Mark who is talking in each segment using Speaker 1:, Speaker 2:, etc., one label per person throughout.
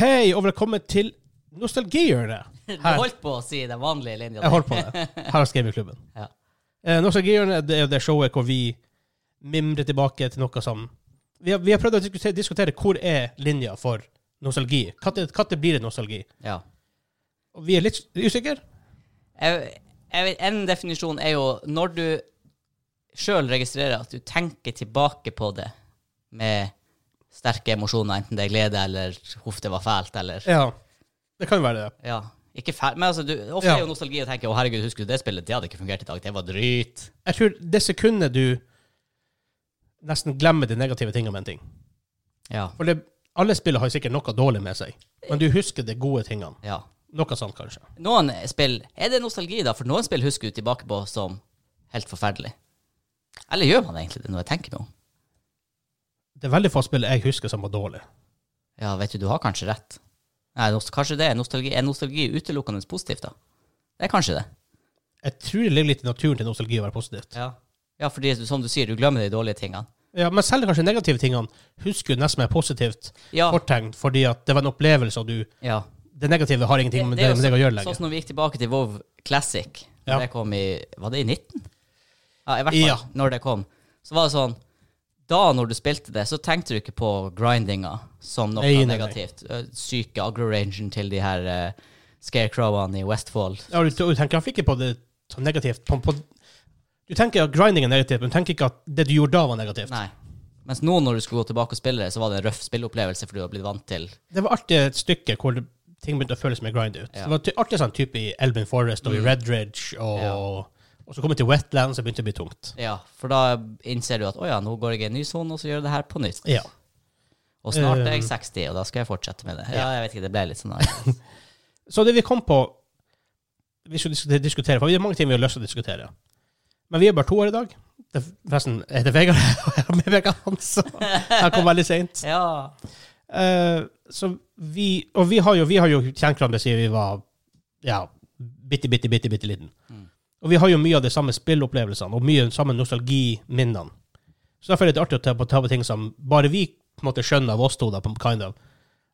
Speaker 1: Hei, og velkommen til Nostalgihjørnet.
Speaker 2: Du holdt på å si den vanlige linja.
Speaker 1: Jeg holdt på det. Her hos Gamingklubben.
Speaker 2: Ja.
Speaker 1: Eh, Nostalgihjørnet det er jo det showet hvor vi mimrer tilbake til noe som Vi har, vi har prøvd å diskutere, diskutere hvor er linja for nostalgi. Når blir det nostalgi?
Speaker 2: Ja.
Speaker 1: Og vi er litt usikre.
Speaker 2: En definisjon er jo når du sjøl registrerer at du tenker tilbake på det med sterke emosjoner, enten det er glede eller huff, det var fælt, eller
Speaker 1: Ja. Det kan jo være det.
Speaker 2: Ja. Ikke fælt, men altså, du, ofte
Speaker 1: Ja.
Speaker 2: er jo nostalgi å tenke 'Å, herregud, husker du det spillet? Det hadde ikke fungert i dag. Det var drit'.
Speaker 1: Jeg tror det sekundet du nesten glemmer de negative tingene med en ting
Speaker 2: Ja.
Speaker 1: For det, alle spill har jo sikkert noe dårlig med seg, men du husker de gode tingene.
Speaker 2: ja.
Speaker 1: Noe sånt, kanskje.
Speaker 2: Noen spill Er det nostalgi, da? For noen spill husker du tilbake på som helt forferdelig. Eller gjør man egentlig det, når jeg tenker meg om?
Speaker 1: Det er veldig få spill jeg husker som var dårlig.
Speaker 2: Ja, vet du, du har kanskje rett. Nei, kanskje det er nostalgi. Er nostalgi utelukkende positivt, da? Det er kanskje det.
Speaker 1: Jeg tror det ligger litt i naturen til nostalgi å være positivt.
Speaker 2: Ja. ja, fordi som du sier, du glemmer de dårlige tingene.
Speaker 1: Ja, Men selv kanskje negative tingene husker du nesten mer positivt
Speaker 2: Ja.
Speaker 1: fortegn, fordi at det var en opplevelse, og du
Speaker 2: ja.
Speaker 1: Det negative har ingenting med det,
Speaker 2: det,
Speaker 1: med deg å gjøre
Speaker 2: Sånn som når vi gikk tilbake til WoW Classic.
Speaker 1: Ja.
Speaker 2: Det kom i Var det i 19? Ja, i hvert fall
Speaker 1: Ja.
Speaker 2: når det kom. Så var det sånn Da, når du spilte det, så tenkte du ikke på grindinga som noe
Speaker 1: Nei, nei,
Speaker 2: negativt. Eh, Syke agro-rangen til de her uh, scarecrowene i Westfold.
Speaker 1: Ja, du, du tenker iallfall ikke på det som negativt. På, på, du tenker at grinding er negativt, men du tenker ikke at det du gjorde da, var negativt.
Speaker 2: Nei. Mens nå, når du skulle gå tilbake og spille det, så var det en røff spilleopplevelse, for du har blitt vant til
Speaker 1: Det var alltid et stykke hvor ting begynte å føles mer grind ut.
Speaker 2: Ja.
Speaker 1: Det var alltid sånn type i Elvin Forest og i
Speaker 2: Mm.
Speaker 1: Red Ridge, og,
Speaker 2: Ja.
Speaker 1: Og så kom jeg til wetland, så begynte det å bli tungt.
Speaker 2: Ja, for da innser du at å ja, nå går jeg i en ny sone, og så gjør jeg det her på nytt.
Speaker 1: Ja.
Speaker 2: Og snart er jeg
Speaker 1: Um,
Speaker 2: 60, og da skal jeg fortsette med det.
Speaker 1: ja.
Speaker 2: Jeg vet ikke, det ble litt sånn.
Speaker 1: Så det vi kom på Vi skulle diskutere- diskutere, for vi har mange ting vi har lyst til å diskutere. Men vi er bare to år i dag. Det, forresten, jeg heter Vegard, og jeg har med Vegard Hansen. Han kom veldig seint.
Speaker 2: Ja.
Speaker 1: Uh, så vi Og vi har jo, vi har jo kjent hverandre siden vi var ja, bitte, bitte, bitte, bitte liten.
Speaker 2: Mm.
Speaker 1: Og vi har jo mye av de samme spillopplevelsene og mye av de samme nostalgiminnene. Så derfor er det artig å ta på, ta på ting som bare vi på en måte skjønner av oss to, da, på, kind of.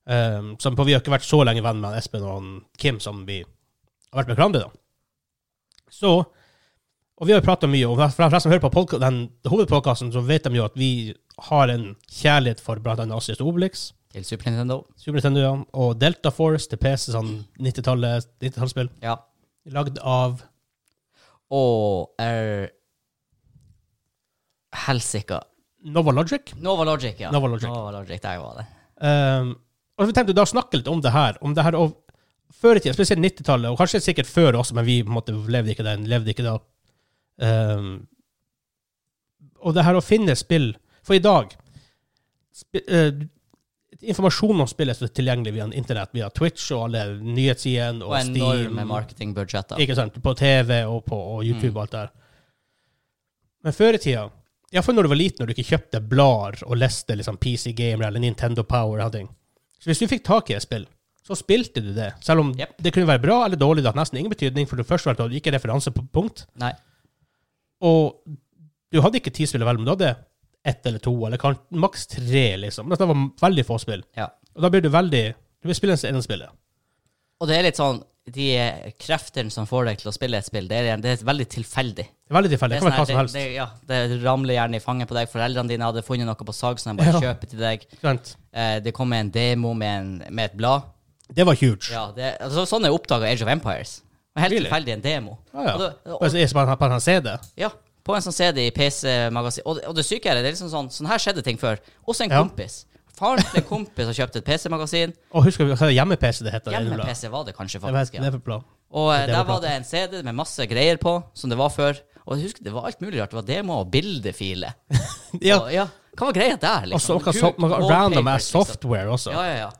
Speaker 1: Um, som på, vi har ikke vært så lenge venn med Espen og Kim som vi har vært med hverandre. da. Så Og vi har jo prata mye, og for de som hører på den hovedpodkasten, så vet de jo at vi har en kjærlighet for blant annet Asiast Obelix.
Speaker 2: Til Super Nintendo.
Speaker 1: Super Nintendo, ja. Og Delta Force til PC, sånn 90-tallet 90-tallsspill.
Speaker 2: Ja.
Speaker 1: Lagd av
Speaker 2: Og er Helsike.
Speaker 1: Nova Logic.
Speaker 2: Nova Logic, ja.
Speaker 1: Nova Logic.
Speaker 2: Der var det.
Speaker 1: Um, og vi tenkte da å snakke litt om det her. Om det her og før i tida, spesielt 90-tallet, og kanskje sikkert før også, men vi måte levde ikke den, levde ikke da. Um, og det her å finne spill For i dag sp eh, Informasjon om spillet er tilgjengelig via internett, via Twitch og alle nyhetssidene og,
Speaker 2: Og enorme
Speaker 1: Steam.
Speaker 2: marketingbudsjetter.
Speaker 1: Ikke sant? På TV og på og YouTube
Speaker 2: Mm.
Speaker 1: og alt der. Men før i tida, iallfall når du var liten, og du ikke kjøpte blader og leste liksom PC Gamer eller Nintendo Power og ting. Så hvis du fikk tak i et spill, så spilte du det. Selv om
Speaker 2: Yep.
Speaker 1: det kunne være bra eller dårlig, det hadde nesten ingen betydning, for du først valgte ikke referanse på punkt.
Speaker 2: Nei.
Speaker 1: Og du hadde ikke tid til å velge, men du hadde ett eller to, eller kan, maks tre, liksom. Men det var veldig få spill.
Speaker 2: Ja.
Speaker 1: Og da blir du veldig Du vil spille en spillet.
Speaker 2: Og det er litt sånn De eh, kreftene som får deg til å spille et spill, det er, det er veldig tilfeldig.
Speaker 1: Det er veldig tilfeldig. Det
Speaker 2: er sånn her, det, det, ja, det ramler gjerne i fanget på deg. Foreldrene dine hadde funnet noe på sag som de bare
Speaker 1: Ja.
Speaker 2: kjøper til deg. Eh, det kom en demo med, en, med et blad.
Speaker 1: Det var huge.
Speaker 2: Ja, det, altså, sånn er oppdaga Age of Empires. Helt
Speaker 1: Really?
Speaker 2: tilfeldig en demo.
Speaker 1: Ah, ja.
Speaker 2: Og det, og,
Speaker 1: Og er på en CD.
Speaker 2: ja, på en sånn CD i PC-magasin. Og, og det syke er, det er liksom sånn Sånn her skjedde ting før. Også en
Speaker 1: Ja.
Speaker 2: kompis. Faren til en kompis har kjøpt et PC-magasin.
Speaker 1: Og husker vi hva hjemme-PC det heter?
Speaker 2: Hjemme-PC var det kanskje,
Speaker 1: Det var
Speaker 2: faktisk. ja. Og eh, der
Speaker 1: var
Speaker 2: det en CD med masse greier på, som det var før. Og jeg husker det var alt mulig rart. Det var demo og bildefiler.
Speaker 1: Ja.
Speaker 2: Og, ja. Hva var greia der,
Speaker 1: Og
Speaker 2: liksom?
Speaker 1: noe så- noe random ass
Speaker 2: liksom.
Speaker 1: software også.
Speaker 2: Ja, ja, ja.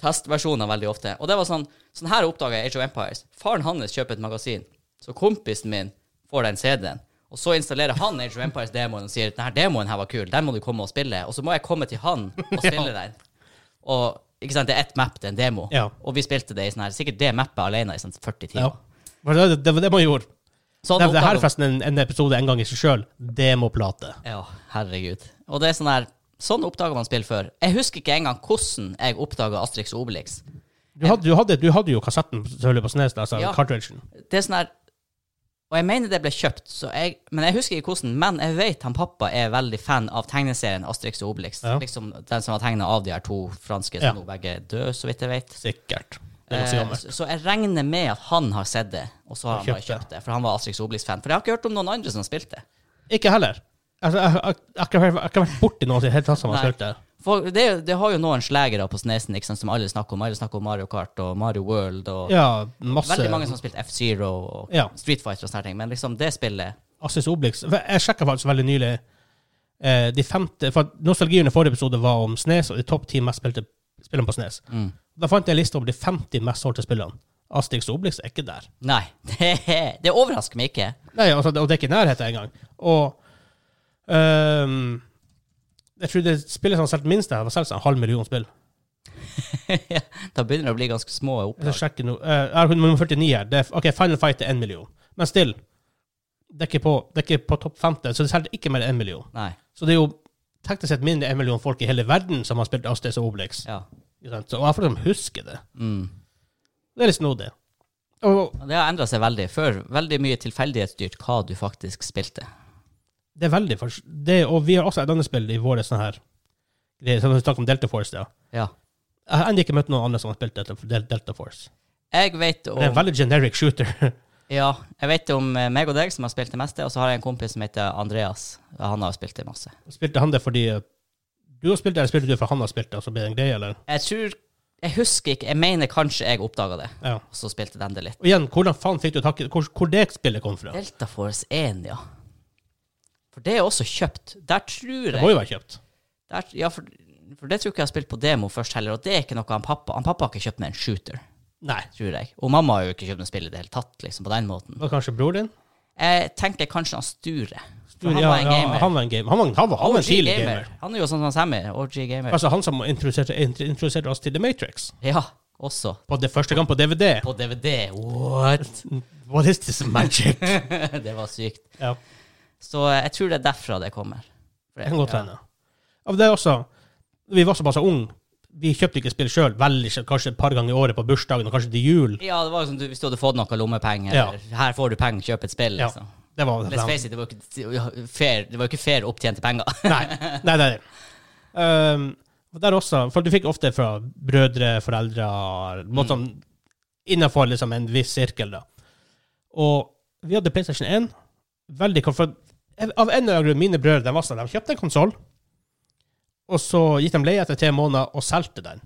Speaker 2: Testversjoner veldig ofte. Og det var sånn Sånn her oppdaga jeg Age of Empires. Faren hans kjøper et magasin, så kompisen min får den CD-en. Og så installerer han Age of Empires-demoen og sier denne demoen her var kul, den må du komme og spille. Og så må jeg komme til han og spille den. Og ikke sant, det er ett map, det er en demo.
Speaker 1: Ja.
Speaker 2: Og vi spilte det i sånn her, sikkert det mappet alene i sånn 40 timer.
Speaker 1: Ja. Det, det var det man gjorde.
Speaker 2: Sånn
Speaker 1: Det, det her er forresten en, en episode en gang i seg sjøl. Demoplate.
Speaker 2: Ja, herregud. Og det er sånn her Sånn oppdaga man spill før. Jeg husker ikke engang hvordan jeg oppdaga Astrix og Obelix.
Speaker 1: Du hadde, du, hadde, du hadde jo kassetten på Snes, altså
Speaker 2: Ja.
Speaker 1: cartridgen.
Speaker 2: Det er sånn her Og jeg mener det ble kjøpt, så jeg, men jeg husker ikke hvordan. Men jeg vet han pappa er veldig fan av tegneserien Asterix og Obelix.
Speaker 1: Ja.
Speaker 2: Liksom den som var tegna av de her to franske, som nå begge er døde, så vidt jeg vet.
Speaker 1: Sikkert. Er
Speaker 2: Eh, så, jeg regner med at han har sett det, og så har han bare
Speaker 1: Kjøpt det.
Speaker 2: For han var Asterix og Obelix-fan. For jeg har ikke hørt om noen andre som spilte.
Speaker 1: Ikke heller. Altså, jeg, jeg, jeg, jeg, har ikke vært- jeg har ikke vært borti noen i det hele tatt som har spilt det.
Speaker 2: For det, det har jo noen slegere på Snesen sant, som alle snakker om. Alle snakker om Mario Kart og Mario World og
Speaker 1: Ja, masse
Speaker 2: Veldig mange som har spilt F-Zero og
Speaker 1: Ja.
Speaker 2: Street Fighter og sånne ting. Men liksom det spillet
Speaker 1: Assis Obelix. Jeg sjekka faktisk veldig nylig eh, de femte For nostalgien i forrige episode var om Snes, og de topp ti mest spilte spillene på Snes.
Speaker 2: mm.
Speaker 1: Da fant jeg en liste over de 50 mest solgte spillene. Asterix og Obelix er ikke der.
Speaker 2: Nei, det, det overrasker meg ikke.
Speaker 1: Nei, altså, og det er ikke i nærheten engang. Og ehm, jeg tror det spillet som har solgt minst, har var solgt en halv million spill.
Speaker 2: da begynner det å bli ganske små
Speaker 1: Jeg
Speaker 2: opplag.
Speaker 1: sjekke nå. Eh, Jeg har nummer 49 her. Er, ok, Final Fight er én million. Men still, det er ikke på, er ikke på topp 50, så det selger ikke mer enn én million.
Speaker 2: Nei.
Speaker 1: Så det er jo teknisk sett mindre enn en million folk i hele verden som har spilt Astrid og Obelix.
Speaker 2: Ja.
Speaker 1: Så og jeg får liksom huske det.
Speaker 2: Mm.
Speaker 1: Det er litt snodig. Og
Speaker 2: Det har endra seg veldig. Før veldig mye tilfeldighetsstyrt hva du faktisk spilte.
Speaker 1: Det er veldig det, Og vi har også et annet spill i våre sånne her det som vi snakket om Delta Force. Ja.
Speaker 2: Ja.
Speaker 1: Jeg har ennå ikke møtt noen andre som har spilt Delta, Delta Force.
Speaker 2: Jeg vet om...
Speaker 1: Det er en veldig generic shooter.
Speaker 2: Ja, jeg vet om eh, meg og deg som har spilt det meste, og så har jeg en kompis som heter Andreas. Han har spilt det masse.
Speaker 1: Spilte han det fordi uh, du har spilt det, eller spilte du for han har spilt det, og så ble det en greie, eller?
Speaker 2: Jeg tror Jeg husker ikke. Jeg mener kanskje jeg oppdaga det,
Speaker 1: Ja.
Speaker 2: og så spilte den det litt.
Speaker 1: Og igjen, hvordan faen fikk du tak i hvor, hvor det spillet kom fra?
Speaker 2: Delta Force 1, ja. For det er også kjøpt. Der tror
Speaker 1: Det må jo være kjøpt.
Speaker 2: der, Ja, for, for det tror ikke jeg har spilt på demo først heller, og det er ikke noe han pappa Han pappa har ikke kjøpt med en shooter,
Speaker 1: Nei.
Speaker 2: tror jeg. Og mamma har jo ikke kjøpt med spill i det hele tatt, liksom, på den måten.
Speaker 1: Det kanskje bror din?
Speaker 2: Jeg tenker kanskje han Sture. Sture han
Speaker 1: ja,
Speaker 2: var en gamer.
Speaker 1: han var en gamer. Han var, han var, han var en
Speaker 2: OG
Speaker 1: gamer. gamer.
Speaker 2: Han er jo sånn som Sammy. OG gamer.
Speaker 1: Altså han som introduserte, introduserte oss til The Matrix.
Speaker 2: Ja, også.
Speaker 1: På det første gang på DVD.
Speaker 2: På DVD. What?
Speaker 1: What is this magic?
Speaker 2: det var sykt.
Speaker 1: ja,
Speaker 2: Så jeg tror det er derfra det kommer.
Speaker 1: Det kan godt
Speaker 2: ja.
Speaker 1: hende. Ja, det er også Vi var såpass unge. Vi kjøpte ikke spill sjøl, kanskje et par ganger i året på bursdagen og kanskje til jul.
Speaker 2: Ja, det var jo som du, hvis du hadde fått noe lommepenger.
Speaker 1: Ja.
Speaker 2: Her får du penger, kjøp et spill.
Speaker 1: Ja.
Speaker 2: Liksom.
Speaker 1: Det var
Speaker 2: Let's face it, det var ikke fair, det var ikke fair opptjente penger.
Speaker 1: Nei. nei, nei. Um, og der også, for du fikk ofte fra brødre, foreldre mm. sånn, Innenfor liksom en viss sirkel, da. Og vi hadde PlayStation 1. Veldig for, Av en eller annen grunn, mine brødre de var sånn, de kjøpte en konsoll, og så gikk de leie etter tre måneder og solgte den.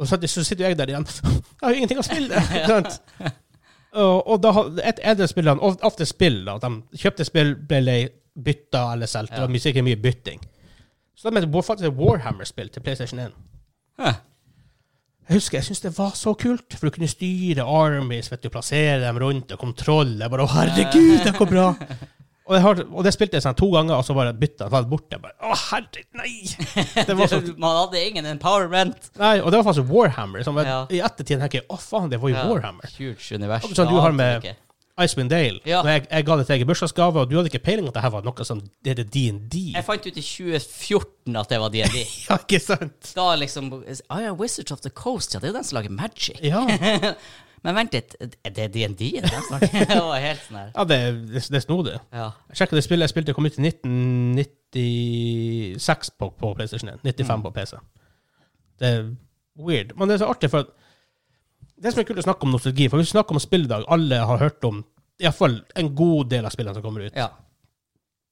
Speaker 1: Og så, så sitter jeg der igjen. Jeg har jo ingenting å spille! ja. Og, og da et eldre spillerne, of- ofte spill, da, de kjøpte spill, ble lei, bytta eller solgt. Det var sikkert mye bytting. Så de hadde faktisk et Warhammer-spill til PlayStation 1.
Speaker 2: Huh.
Speaker 1: Jeg husker, jeg syntes det var så kult, for du kunne styre armies, vet du, plassere dem rundt, og kontroll. Jeg bare, herregud, det går bra! Og, har, og det spilte jeg sånn to ganger, og så bare bytta jeg, bort. Jeg bare, å herregud, nei! Det var så,
Speaker 2: Man hadde ingen empowerment.
Speaker 1: nei, og det var faktisk Warhammer. Liksom.
Speaker 2: Ja.
Speaker 1: I ettertid tenker jeg, å faen, det var jo
Speaker 2: Ja.
Speaker 1: Warhammer.
Speaker 2: Huge univers.
Speaker 1: Sånn, du har med-
Speaker 2: ikke.
Speaker 1: Icewind Dale.
Speaker 2: Ja.
Speaker 1: Jeg, jeg ga det til i bursdagsgave, og du hadde ikke peiling at det var noe som det er D&D.
Speaker 2: Jeg fant ut i 2014 at det var D&D.
Speaker 1: Ja, ikke sant?
Speaker 2: Da liksom Ah ja, Wizards of the Coast, ja, det er jo den som lager magic.
Speaker 1: Ja,
Speaker 2: Men vent litt, er det det? Det var helt sånn her.
Speaker 1: ja det, det, det er snodig.
Speaker 2: Ja.
Speaker 1: Jeg sjekket det spillet jeg spilte, kom ut i 1996 på, på PlayStation 1. 95
Speaker 2: Mm.
Speaker 1: på PC. Det er weird. Men det er så artig, for det som er kult å snakke om nostalgi, for hvis vi snakker om spill i dag, alle har hørt om iallfall en god del av spillene som kommer ut.
Speaker 2: ja.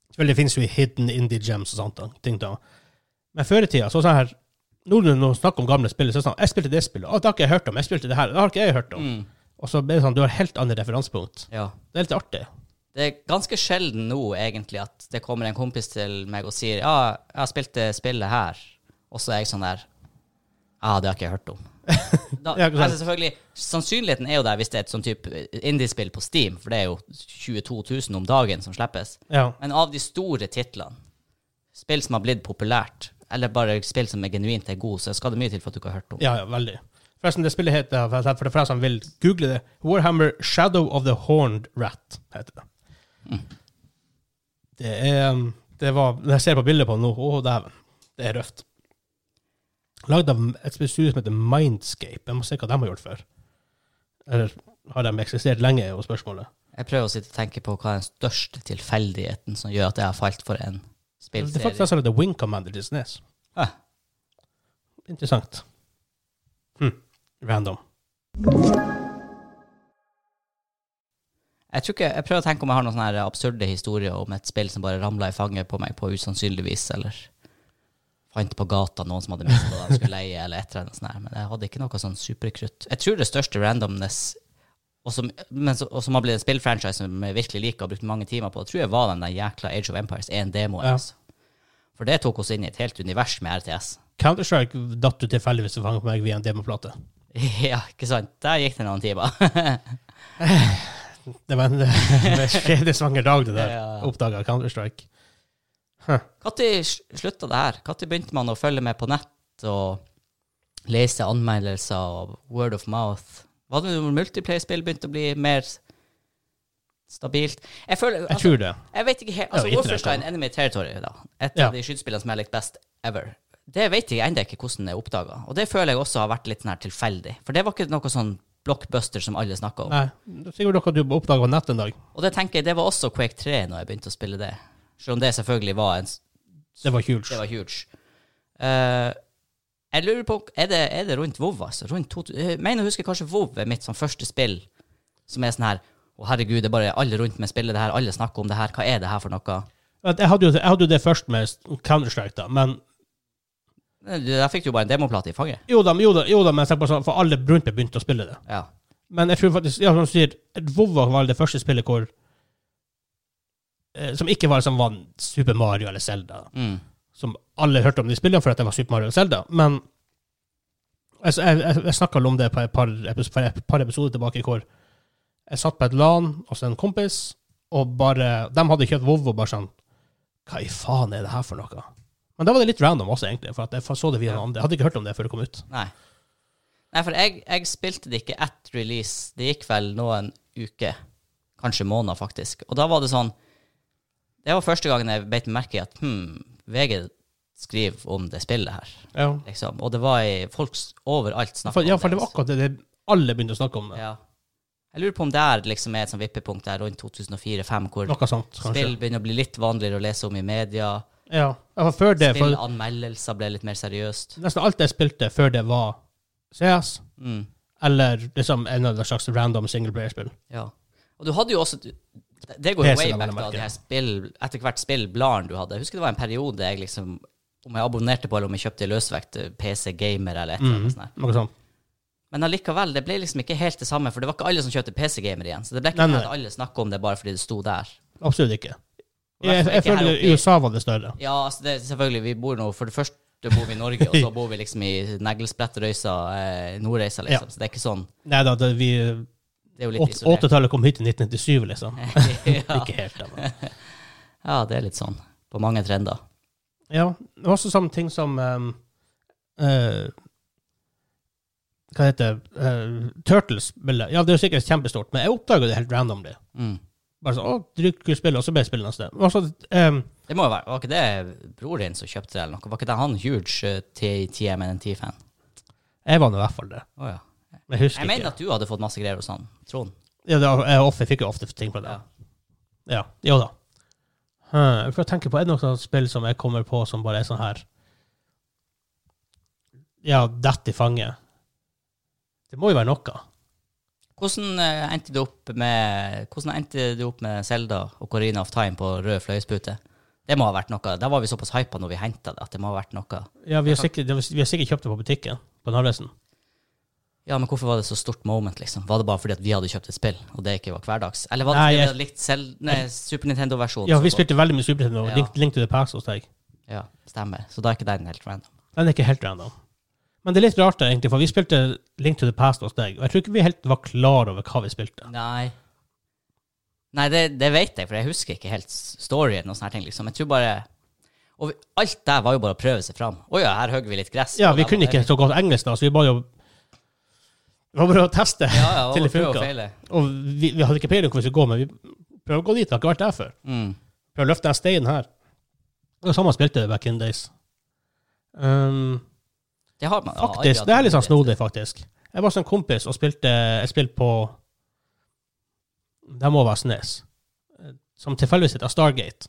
Speaker 1: Selvfølgelig finnes jo hidden indie gems og sånt. da, ting da. Men før i tida, så sånn her Når du snakker om gamle spill, så er det sånn Jeg spilte det spillet. Å, det har ikke jeg hørt om. Jeg spilte det her. Det har ikke jeg hørt om.
Speaker 2: Mm.
Speaker 1: Og så blir det sånn, du har helt andre referansepunkt.
Speaker 2: ja.
Speaker 1: Det er litt artig.
Speaker 2: Det er ganske sjelden nå, egentlig, at det kommer en kompis til meg og sier Ja, jeg har spilt det spillet her. Og så er jeg sånn der Ja, det har ikke jeg hørt om. Da, altså selvfølgelig, Sannsynligheten er jo der hvis det er et sånn type indiespill på Steam, for det er jo 22 000 om dagen som slippes.
Speaker 1: Ja.
Speaker 2: Men av de store titlene, spill som har blitt populært, eller bare spill som er genuint er gode, så skal det mye til for at du ikke har hørt om.
Speaker 1: Ja, ja, veldig. Forresten, det spillet heter, for for de som vil google det, Warhammer Shadow of the Horned Rat, heter det.
Speaker 2: Mm.
Speaker 1: Det er um, Det var Når jeg ser på bildet på det nå, å dæven. Det er røft. Lagd av et studio som heter Mindscape. Jeg må se hva de har gjort før. Eller har de eksistert lenge, er jo spørsmålet.
Speaker 2: Jeg prøver å sitte og tenke på hva er den største tilfeldigheten som gjør at jeg har falt for en
Speaker 1: Det er faktisk altså The Wing Commander til SNES.
Speaker 2: Ah.
Speaker 1: Interessant. Hm. Random.
Speaker 2: Jeg, tror ikke, jeg prøver å tenke om jeg har noen sånne absurde historier om et spill som bare ramla i fanget på meg på usannsynlig vis, eller fant på gata noen som hadde mistet det de skulle leie, eller et eller annet sånt. Men jeg hadde ikke noe sånn superkrutt. Jeg tror det største randomness, og som, men, og som har blitt en spillfranchise som jeg virkelig liker og har brukt mange timer på, tror jeg var den der jækla Age of Empires 1-demoen.
Speaker 1: Ja.
Speaker 2: Altså. For det tok oss inn i et helt univers med RTS.
Speaker 1: Counter-Strike datt du tilfeldigvis og fanget på meg via en demoplate.
Speaker 2: Ja, ikke sant? Der gikk det noen timer.
Speaker 1: Det var en en skjebnesvanger dag, det der.
Speaker 2: Ja.
Speaker 1: Oppdaga Counter-Strike.
Speaker 2: Når slutta det her? Når begynte man å følge med på nett og lese anmeldelser og word of mouth? Var det når multiplayer-spill begynte å bli mer stabilt? Jeg føler
Speaker 1: Jeg
Speaker 2: altså,
Speaker 1: tror det.
Speaker 2: Jeg vet ikke helt Altså,
Speaker 1: Ja,
Speaker 2: Wolfenstein Enemy Territory, da. Et
Speaker 1: Ja.
Speaker 2: av de skytespillene som jeg likte best ever. Det vet jeg ennå ikke hvordan det er oppdaga. Og det føler jeg også har vært litt sånn her tilfeldig. For det var ikke noe sånn blockbuster som alle snakka om.
Speaker 1: Nei, det er sikkert noe du oppdaga på nett en dag.
Speaker 2: Og det tenker jeg, det var også Quake 3 når jeg begynte å spille det. Selv om det selvfølgelig var en
Speaker 1: Det var huge.
Speaker 2: Det var huge. Eh, jeg lurer på, er det, er det rundt WoW, altså? Rundt to, jeg mener å huske kanskje WoW er mitt sånn første spill som er sånn her Å, herregud, det er bare alle rundt meg spiller det her, alle snakker om det her, hva er det her for noe?
Speaker 1: Jeg hadde, jo, jeg hadde jo det først med Counter-Strike, da, men
Speaker 2: Eh, Der fikk du jo bare en demoplate i fanget.
Speaker 1: jo da, jo da, jo da men jeg på sånn, for alle rundt meg begynte å spille det.
Speaker 2: Ja.
Speaker 1: Men jeg tror faktisk, ja, som du sier, WoW var det første spillet hvor eh, Som ikke var som var Super Mario eller Zelda.
Speaker 2: Mm.
Speaker 1: Som alle hørte om de spillene for at det var Super Mario og Zelda. Men jeg, jeg, jeg snakka om det på et par, epis- et par episoder tilbake, hvor jeg satt på et LAN hos en kompis, og bare De hadde kjøpt WoW og bare sånn Hva i faen er det her for noe? Men da var det litt random også, egentlig, for jeg så det via noen andre. Jeg hadde ikke hørt om det før det kom ut.
Speaker 2: Nei. Nei, for jeg, jeg spilte det ikke ett release. Det gikk vel noen uker, kanskje måneder, faktisk. Og da var det sånn Det var første gangen jeg beit meg merke i at hm, VG skriver om det spillet her.
Speaker 1: Ja,
Speaker 2: Liksom. Og det var i folk overalt snakka om det.
Speaker 1: ja, for det var akkurat det, det alle begynte å snakke om. det.
Speaker 2: Ja. Jeg lurer på om det er liksom er et sånt vippepunkt der rundt 2004-2005, hvor
Speaker 1: sånt,
Speaker 2: spill begynner å bli litt vanligere å lese om i media.
Speaker 1: Ja, før det,
Speaker 2: Spillanmeldelser ble litt mer seriøst.
Speaker 1: nesten alt jeg spilte før det, var CS,
Speaker 2: Mm.
Speaker 1: eller liksom en eller annen slags random singleplayer-spill.
Speaker 2: Ja. Og du hadde jo også Det går jo way back da, de her spill, etter hvert spillbladene du hadde. Jeg husker det var en periode jeg liksom Om jeg abonnerte på eller om jeg kjøpte løsvekt eh, PC Gamer eller et eller
Speaker 1: Mm,
Speaker 2: annet sånt.
Speaker 1: noe sånt.
Speaker 2: Men allikevel, det ble liksom ikke helt det samme, for det var ikke alle som kjøpte PC Gamer igjen. Så det ble ikke
Speaker 1: Nei,
Speaker 2: at alle snakka om det bare fordi det sto der.
Speaker 1: Absolutt ikke. Jeg, Jeg,
Speaker 2: jeg
Speaker 1: føler
Speaker 2: i-
Speaker 1: USA var det større.
Speaker 2: Ja, altså det, selvfølgelig, vi bor nå For det første bor vi i Norge, og så bor vi liksom i Neglesprettrøysa, eh, Nordreisa, liksom.
Speaker 1: Ja.
Speaker 2: Så det er ikke sånn
Speaker 1: Nei da, det, vi
Speaker 2: Det er jo litt isolert.
Speaker 1: 80-tallet kom hit i 1997, liksom.
Speaker 2: ja.
Speaker 1: Ikke helt, men-
Speaker 2: ja, det er litt sånn. På mange trender.
Speaker 1: Ja, det var også sånne ting som um, uh, Hva heter det? Uh, Turtles-spillet. Ja, det er jo sikkert kjempestort, men jeg oppdaga det helt randomly.
Speaker 2: Mm.
Speaker 1: Bare sånn, å, spill, og så ble jeg spillet neste. Også, um,
Speaker 2: Det må jo være Var ikke det bror din som kjøpte det, eller noe? Var ikke det han huge uh, TMNT-fan?
Speaker 1: jeg var nå i hvert fall det.
Speaker 2: Oh, ja.
Speaker 1: Jeg husker
Speaker 2: Jeg mener
Speaker 1: ikke.
Speaker 2: at du hadde fått masse greier hos han. Trond.
Speaker 1: Ja, det var, jeg, ofte, fikk jo ofte ting på det.
Speaker 2: Ja.
Speaker 1: Ja, jo da. Hm, jeg å tenke på, Er det noe sånt spill som jeg kommer på som bare er sånn her Ja, dette i fanget. Det må jo være noe.
Speaker 2: Hvordan uh, endte du opp med Hvordan endte du opp med Zelda og Corina of Time på rød fløyespute? Det må ha vært noe. Da var vi såpass hypa når vi henta det, at det må ha vært noe.
Speaker 1: Ja, Vi har sikkert, vi har sikkert kjøpt det på butikken. På Narvesen.
Speaker 2: Ja, men hvorfor var det så stort moment, liksom? Var det bare fordi at vi hadde kjøpt et spill, og det ikke var hverdags? Eller var det fordi vi hadde likt selv, nei, Super Nintendo-versjonen?
Speaker 1: Ja, vi spilte veldig mye Super Nintendo.
Speaker 2: Ja.
Speaker 1: Link, Link to the Past hos deg.
Speaker 2: Ja, stemmer. Så da er ikke den helt random.
Speaker 1: Den er ikke helt random. Men det er litt rart, egentlig, for vi spilte Link to the Past hos deg, og jeg tror ikke vi helt var klar over hva vi spilte.
Speaker 2: Nei. Nei, det, det vet jeg, for jeg husker ikke helt storyen og sånne ting, liksom. Jeg tror bare Og vi, alt der var jo bare å prøve seg fram. Å ja, her hogger vi litt gress.
Speaker 1: Ja, vi kunne ikke så godt engelsk da, så vi bare jo Det var bare å teste
Speaker 2: Ja, ja,
Speaker 1: til det
Speaker 2: og
Speaker 1: funka.
Speaker 2: feile.
Speaker 1: Og vi, vi hadde ikke peiling på hvor vi skulle gå, men vi prøvde å gå dit. Det har ikke vært der før.
Speaker 2: Mm.
Speaker 1: Prøvde å løfte den steinen her. Det var samme spilte det back in days. Um,
Speaker 2: Det har man
Speaker 1: faktisk, det er litt sånn snodig, faktisk. Jeg var som en kompis og spilte et spill på Det må være Snes. Som tilfeldigvis heter Stargate.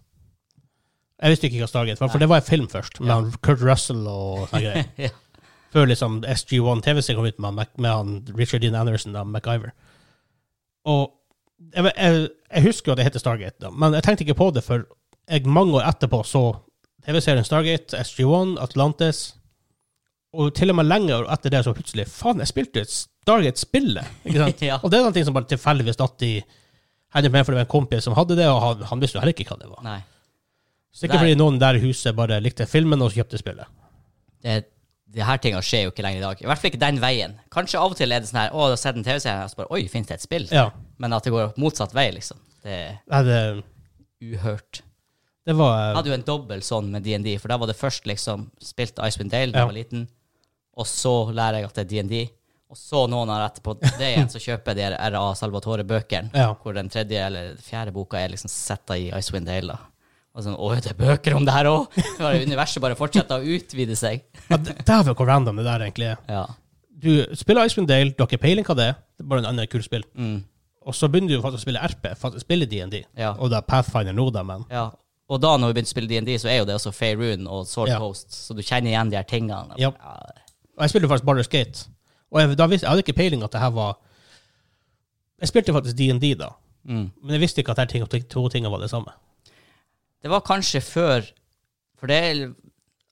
Speaker 1: Jeg visste ikke hva Stargate var, for
Speaker 2: Nei.
Speaker 1: det var en film først, med
Speaker 2: Ja.
Speaker 1: Kurt Russell og sånne greier.
Speaker 2: ja.
Speaker 1: Før liksom SG1 TV-serien kom ut med, han med han Richard Dean Anderson og MacGyver. Og jeg, jeg, jeg husker jo at det heter Stargate, da, men jeg tenkte ikke på det før jeg mange år etterpå så TV-serien Stargate, SG1, Atlantis, og til og med lenger etter det så plutselig Faen, jeg spilte et Stargate-spillet! Ikke sant?
Speaker 2: ja.
Speaker 1: Og det er noe som bare tilfeldigvis datt i hendene på meg, for det var en kompis som hadde det, og han, han visste jo heller ikke hva det var.
Speaker 2: Nei.
Speaker 1: Sikkert fordi noen der i huset bare likte filmen og kjøpte spillet.
Speaker 2: Det, de her tingene skjer jo ikke lenger i dag. I hvert fall ikke den veien. Kanskje av og til er det sånn her Å, du har sett en TV-serie, og så bare Oi, finnes det et spill?
Speaker 1: Ja.
Speaker 2: Men at det går motsatt vei, liksom. Det er
Speaker 1: Nei, Det,
Speaker 2: uhørt.
Speaker 1: det var
Speaker 2: Jeg hadde jo en dobbel sånn med DND, for da var det først liksom spilt Icewind Dale da
Speaker 1: Ja.
Speaker 2: jeg var liten, og så lærer jeg at det er DND. Og så noen år etterpå det igjen, så kjøper jeg de RA Salvatore-bøkene,
Speaker 1: Ja.
Speaker 2: hvor den tredje eller fjerde boka er liksom setta i Icewind Dale. da. Og sånn, Å, det er bøker om det her òg! Universet bare fortsetter å utvide seg.
Speaker 1: Ja, Dæven, hvor random det der egentlig er.
Speaker 2: Ja.
Speaker 1: Du spiller Icewind Dale, du har ikke peiling hva det er. Det er bare en annen kul spill.
Speaker 2: Mm.
Speaker 1: Og så begynner du faktisk å spille RP, faktisk spille DND.
Speaker 2: Ja.
Speaker 1: Og det er Pathfinder nå, da, men
Speaker 2: ja. Og da når vi begynte å spille DND, så er jo det også Faerun og Sword
Speaker 1: Ja.
Speaker 2: Coast, så du kjenner igjen de her tingene.
Speaker 1: Ja. Og jeg spilte faktisk Baldur's Gate. Og jeg, visste, jeg hadde ikke peiling at det her var Jeg spilte faktisk DND da,
Speaker 2: Mm.
Speaker 1: men jeg visste ikke at de to tingene var det samme.
Speaker 2: Det var kanskje før For det er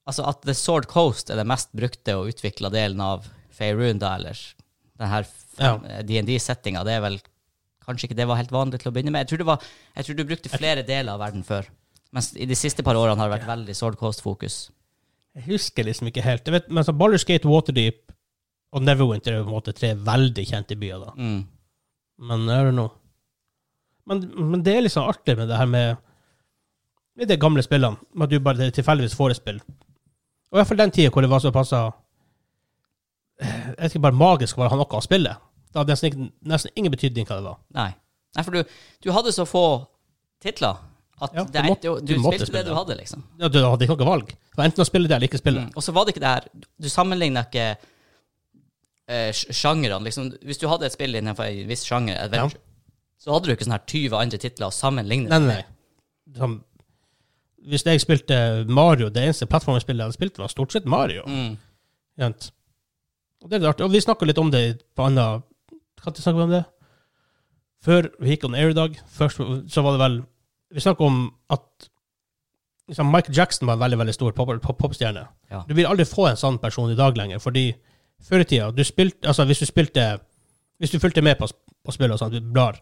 Speaker 2: Altså at The Sword Coast er den mest brukte og utvikla delen av Faerun, da, eller den her
Speaker 1: Ja.
Speaker 2: DND-settinga, det er vel Kanskje ikke det var helt vanlig til å begynne med. Jeg tror, det var, jeg tror du brukte flere deler av verden før. Mens i de siste par årene har det vært veldig Sword Coast-fokus.
Speaker 1: Jeg husker liksom ikke helt. Jeg vet, men så Baldur's Gate, Waterdeep og Neverwinter er på en måte tre veldig kjente byer. da.
Speaker 2: Mm.
Speaker 1: Men er det noe Men, men det er liksom artig med det her med med de gamle spillene. Med at du bare tilfeldigvis får et spill. Og i hvert fall den tida hvor det var såpass passa Jeg vet ikke, bare magisk å ha noe å spille. Det hadde nesten, ikke, nesten ingen betydning hva det var.
Speaker 2: Nei. Nei, for du, du hadde så få titler at
Speaker 1: Ja, du måtte-
Speaker 2: du, du, spilte
Speaker 1: spille
Speaker 2: det du hadde, liksom.
Speaker 1: Ja, du hadde ikke noe valg. Det var enten å spille det eller ikke spille.
Speaker 2: Mm. Og så var det ikke det her Du sammenligna ikke eh, sjangrene. Liksom, hvis du hadde et spill innenfor en viss sjanger, adventure, så hadde du ikke sånn her 20 andre titler å sammenligne
Speaker 1: Nei, nei, nei. Som, hvis jeg spilte Mario, det eneste plattformspillet jeg hadde spilt, var stort sett Mario.
Speaker 2: Mm.
Speaker 1: Jent. Og det er artig. Og vi snakka litt om det på anna Når snakka vi om det? Før vi gikk on air i dag, først så var det vel Vi snakka om at liksom, Michael Jackson var en veldig veldig stor pop- pop- popstjerne.
Speaker 2: Ja.
Speaker 1: Du vil aldri få en sånn person i dag lenger, fordi før i tida du spilte, altså Hvis du spilte Hvis du fulgte med på, på spillet og sånn, du blar,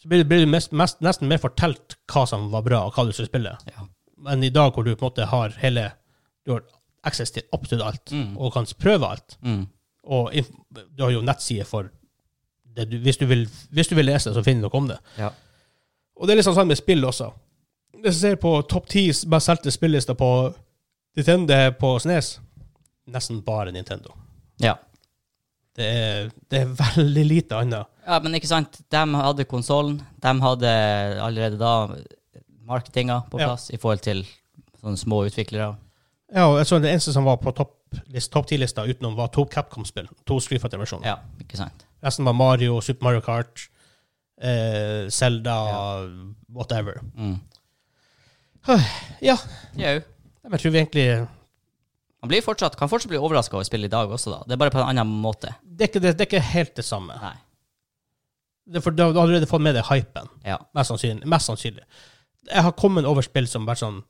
Speaker 1: så blir, du mest, mest, nesten mer fortalt hva som var bra, og hva du skulle spille.
Speaker 2: Ja.
Speaker 1: Men i dag hvor du på en måte har hele Du har access til absolutt alt,
Speaker 2: Mm.
Speaker 1: og kan prøve alt.
Speaker 2: Mm.
Speaker 1: Og du har jo nettsider for det du, hvis, du vil, hvis du vil lese, så finner du noe om det.
Speaker 2: Ja.
Speaker 1: Og det er litt sånn med spill også. Hvis du ser på topp ti best solgte spillister på Nintendo på Snes, nesten bare Nintendo.
Speaker 2: ja.
Speaker 1: Det er, det er veldig lite annet.
Speaker 2: Ja, men ikke sant. De hadde konsollen. De hadde allerede da marketinga på
Speaker 1: Ja.
Speaker 2: plass i forhold til sånne små utviklere.
Speaker 1: Ja, og jeg så det eneste som var på topp top 10-lista utenom, var to Capcom-spill. To Street Fighter-versjoner.
Speaker 2: Ja, ikke sant.
Speaker 1: Resten var Mario, Super Mario Kart, eh, Zelda, whatever.
Speaker 2: Mm.
Speaker 1: Ja,
Speaker 2: Jau.
Speaker 1: jeg tror vi egentlig
Speaker 2: Man blir fortsatt, kan fortsatt bli overraska over spillet i dag også, da. Det er bare på en annen måte.
Speaker 1: det er, ikke, det, det er ikke helt det samme.
Speaker 2: Nei.
Speaker 1: Det for Du har allerede fått med deg hypen,
Speaker 2: Ja.
Speaker 1: mest sannsynlig. Mest sannsynlig. Jeg har kommet over spill som bare sånn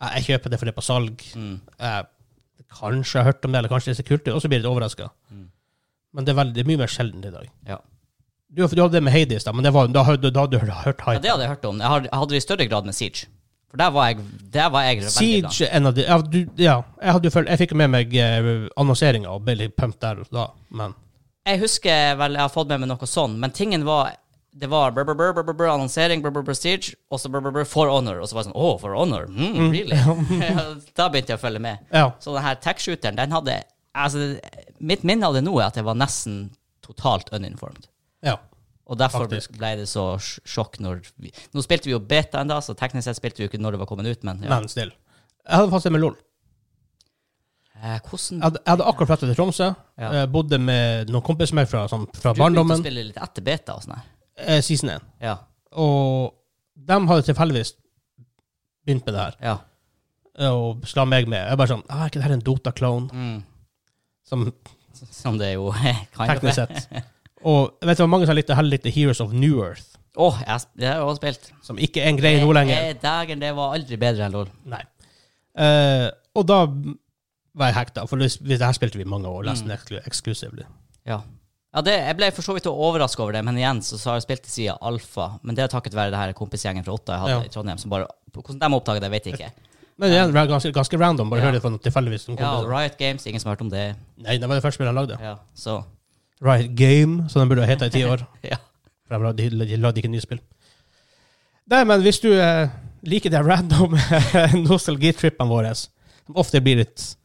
Speaker 1: Jeg kjøper det for det er på salg.
Speaker 2: Mm.
Speaker 1: Jeg kanskje har hørt om det, eller kanskje det ser kult ut, og så blir jeg litt overraska.
Speaker 2: Mm.
Speaker 1: Men det er, veldig, det er mye mer sjeldent i dag.
Speaker 2: Ja.
Speaker 1: Du, du hadde det med Hades, da, men det var, da, hadde- da hadde du hørt
Speaker 2: ja, det hadde jeg hørt om. Jeg hadde det i større grad med Siege. For der var jeg, der var jeg veldig.
Speaker 1: Siege er en av de Ja, du, ja jeg, følt, jeg fikk med meg eh, annonseringa og ble litt pumped der da, men
Speaker 2: Jeg husker vel jeg har fått med meg noe sånn, men tingen var det var brr, brr, brr, brr, annonsering, brr, brr, prestige, og så brr, brr, brr, for honor. Og så var det sånn Å, for honor? Mm, really? da begynte jeg å følge med.
Speaker 1: ja.
Speaker 2: Så den her tech-shooteren, den hadde altså, Mitt minne av det nå er at jeg var nesten totalt uninformed.
Speaker 1: ja.
Speaker 2: Og derfor
Speaker 1: Faktisk.
Speaker 2: ble det så sjokk når vi Nå spilte vi jo beta enda, så teknisk sett spilte vi jo ikke når det var kommet ut, men ja.
Speaker 1: Men still. Jeg hadde fast det med LOL.
Speaker 2: Eh, hvordan
Speaker 1: Jeg hadde, jeg hadde akkurat flyttet til Tromsø.
Speaker 2: Ja.
Speaker 1: eh, bodde med noen kompiser med fra, sånn, fra
Speaker 2: Du begynte å
Speaker 1: barndommen.
Speaker 2: spille litt etter beta og sånn her.
Speaker 1: Eh, season 1.
Speaker 2: Ja.
Speaker 1: Og de hadde tilfeldigvis begynt med det her.
Speaker 2: ja.
Speaker 1: Og sla meg med. Jeg bare sånn ah, Er ikke det her en Dota-clone?
Speaker 2: Mm.
Speaker 1: Som
Speaker 2: Som det jo kan
Speaker 1: teknisk sett. Og jeg vet det var mange som likte heller litt Heroes of New Earth.
Speaker 2: Å, jeg, sp- det har jeg også spilt.
Speaker 1: Som ikke er en greie nå lenger.
Speaker 2: Eh, Dagen, det var aldri bedre enn LOL.
Speaker 1: Nei. Eh, og da var jeg hekta, for det her spilte vi i mange år, nesten mm. eksklusivt.
Speaker 2: Ja. ja det, jeg ble for så vidt overraska over det, men igjen så, så har jeg spilt til siden alfa. Men det er takket være det her kompisgjengen fra Otta jeg hadde
Speaker 1: Ja.
Speaker 2: i Trondheim. Som bare, hvordan de oppdaga det, vet jeg ikke.
Speaker 1: Men igjen, um, ganske, ganske random. Bare
Speaker 2: Ja.
Speaker 1: hør det fra tilfeldigvis.
Speaker 2: Ja. Riot Games, ingen som har hørt om det.
Speaker 1: Nei, det var det første spillet jeg lagde.
Speaker 2: Ja, så
Speaker 1: Riot Game, som den burde ha hett i ti år.
Speaker 2: Ja.
Speaker 1: For de de lagde ikke nye spill. Nei, men hvis du eh, liker de random nostalgitrippene våre, som ofte blir litt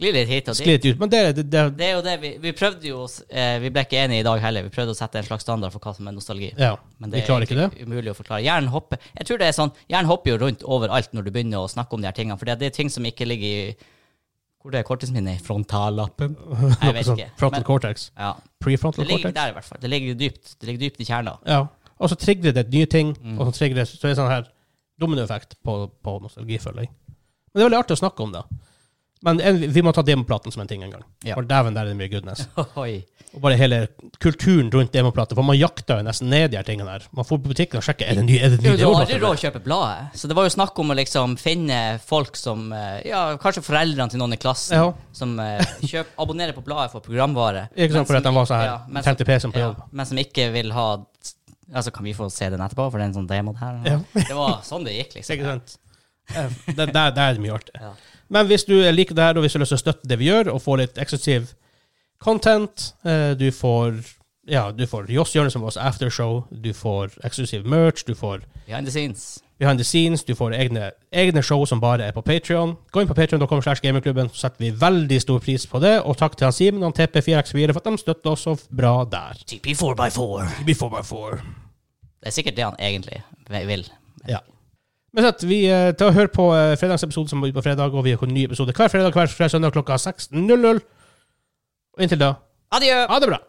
Speaker 2: Sklir litt hit og dit.
Speaker 1: Litt ut Men det, det, det
Speaker 2: Det er jo det vi, vi prøvde jo eh, Vi ble ikke enige i dag heller. Vi prøvde å sette en slags standard for hva som er nostalgi.
Speaker 1: Ja,
Speaker 2: Men
Speaker 1: vi
Speaker 2: det er
Speaker 1: ikke det.
Speaker 2: umulig å forklare. Hjernen hopper Jeg tror det er sånn Hjernen hopper jo rundt overalt når du begynner å snakke om de her tingene. For det er ting som ikke ligger i Hvor det er korttidsminnet? I frontallappen? Jeg vet ikke.
Speaker 1: Frontal cortex.
Speaker 2: ja.
Speaker 1: Prefrontal
Speaker 2: Det ligger der i hvert fall. Det ligger dypt Det ligger dypt i kjernen.
Speaker 1: Ja. Og så trigger det nye ting,
Speaker 2: Mm.
Speaker 1: og så trigger det Så er det sånn her dominoeffekt på, på nostalgifølging. Men det er veldig artig å snakke om det. Men en, vi må ta demoplaten som en ting en gang.
Speaker 2: Ja.
Speaker 1: For dæven, der er det mye goodness.
Speaker 2: Oi.
Speaker 1: Og bare hele kulturen rundt demoplater. For man jakter jo nesten ned de her tingene her. Man får på butikken og sjekker er det ny, er det
Speaker 2: Du,
Speaker 1: jo,
Speaker 2: du har aldri råd å kjøpe bladet. Så det var jo snakk om å liksom finne folk som eh, Ja, kanskje foreldrene til noen i klassen
Speaker 1: Ja.
Speaker 2: som kjøper, kjøp, abonnerer på bladet for programvare.
Speaker 1: Ikke sant, for at de var så her,
Speaker 2: ja,
Speaker 1: 50 PC-en på jobb.
Speaker 2: men som ikke vil ha Altså, kan vi få se den etterpå, for det er en sånn demo her?
Speaker 1: Ja.
Speaker 2: Det var sånn det gikk, liksom.
Speaker 1: Ikke sant? Eh, Der, der, der er det mye artig.
Speaker 2: Ja.
Speaker 1: Men hvis du liker det her, og hvis du har lyst til å støtte det vi gjør, og få litt eksklusiv content, eh, du får ja, du får Joss Jonis som var aftershow, du får eksklusiv merch, du får
Speaker 2: Behind the scenes.
Speaker 1: behind the scenes, du får egne, egne show som bare er på Patreon. Gå inn på patreon.com slash gamingklubben, så setter vi veldig stor pris på det. Og takk til han Simen og TP4x4 for at de støtter oss så bra der.
Speaker 2: TP4x4.
Speaker 1: TP4x4.
Speaker 2: Det er sikkert det han egentlig vil.
Speaker 1: Ja. Men sett, vi eh, tar og hører på eh, fredagsepisode som blir på fredag, og vi har en ny episode hver fredag hver fredag søndag klokka 16.00. Og inntil da,
Speaker 2: Adjø!
Speaker 1: ha det bra!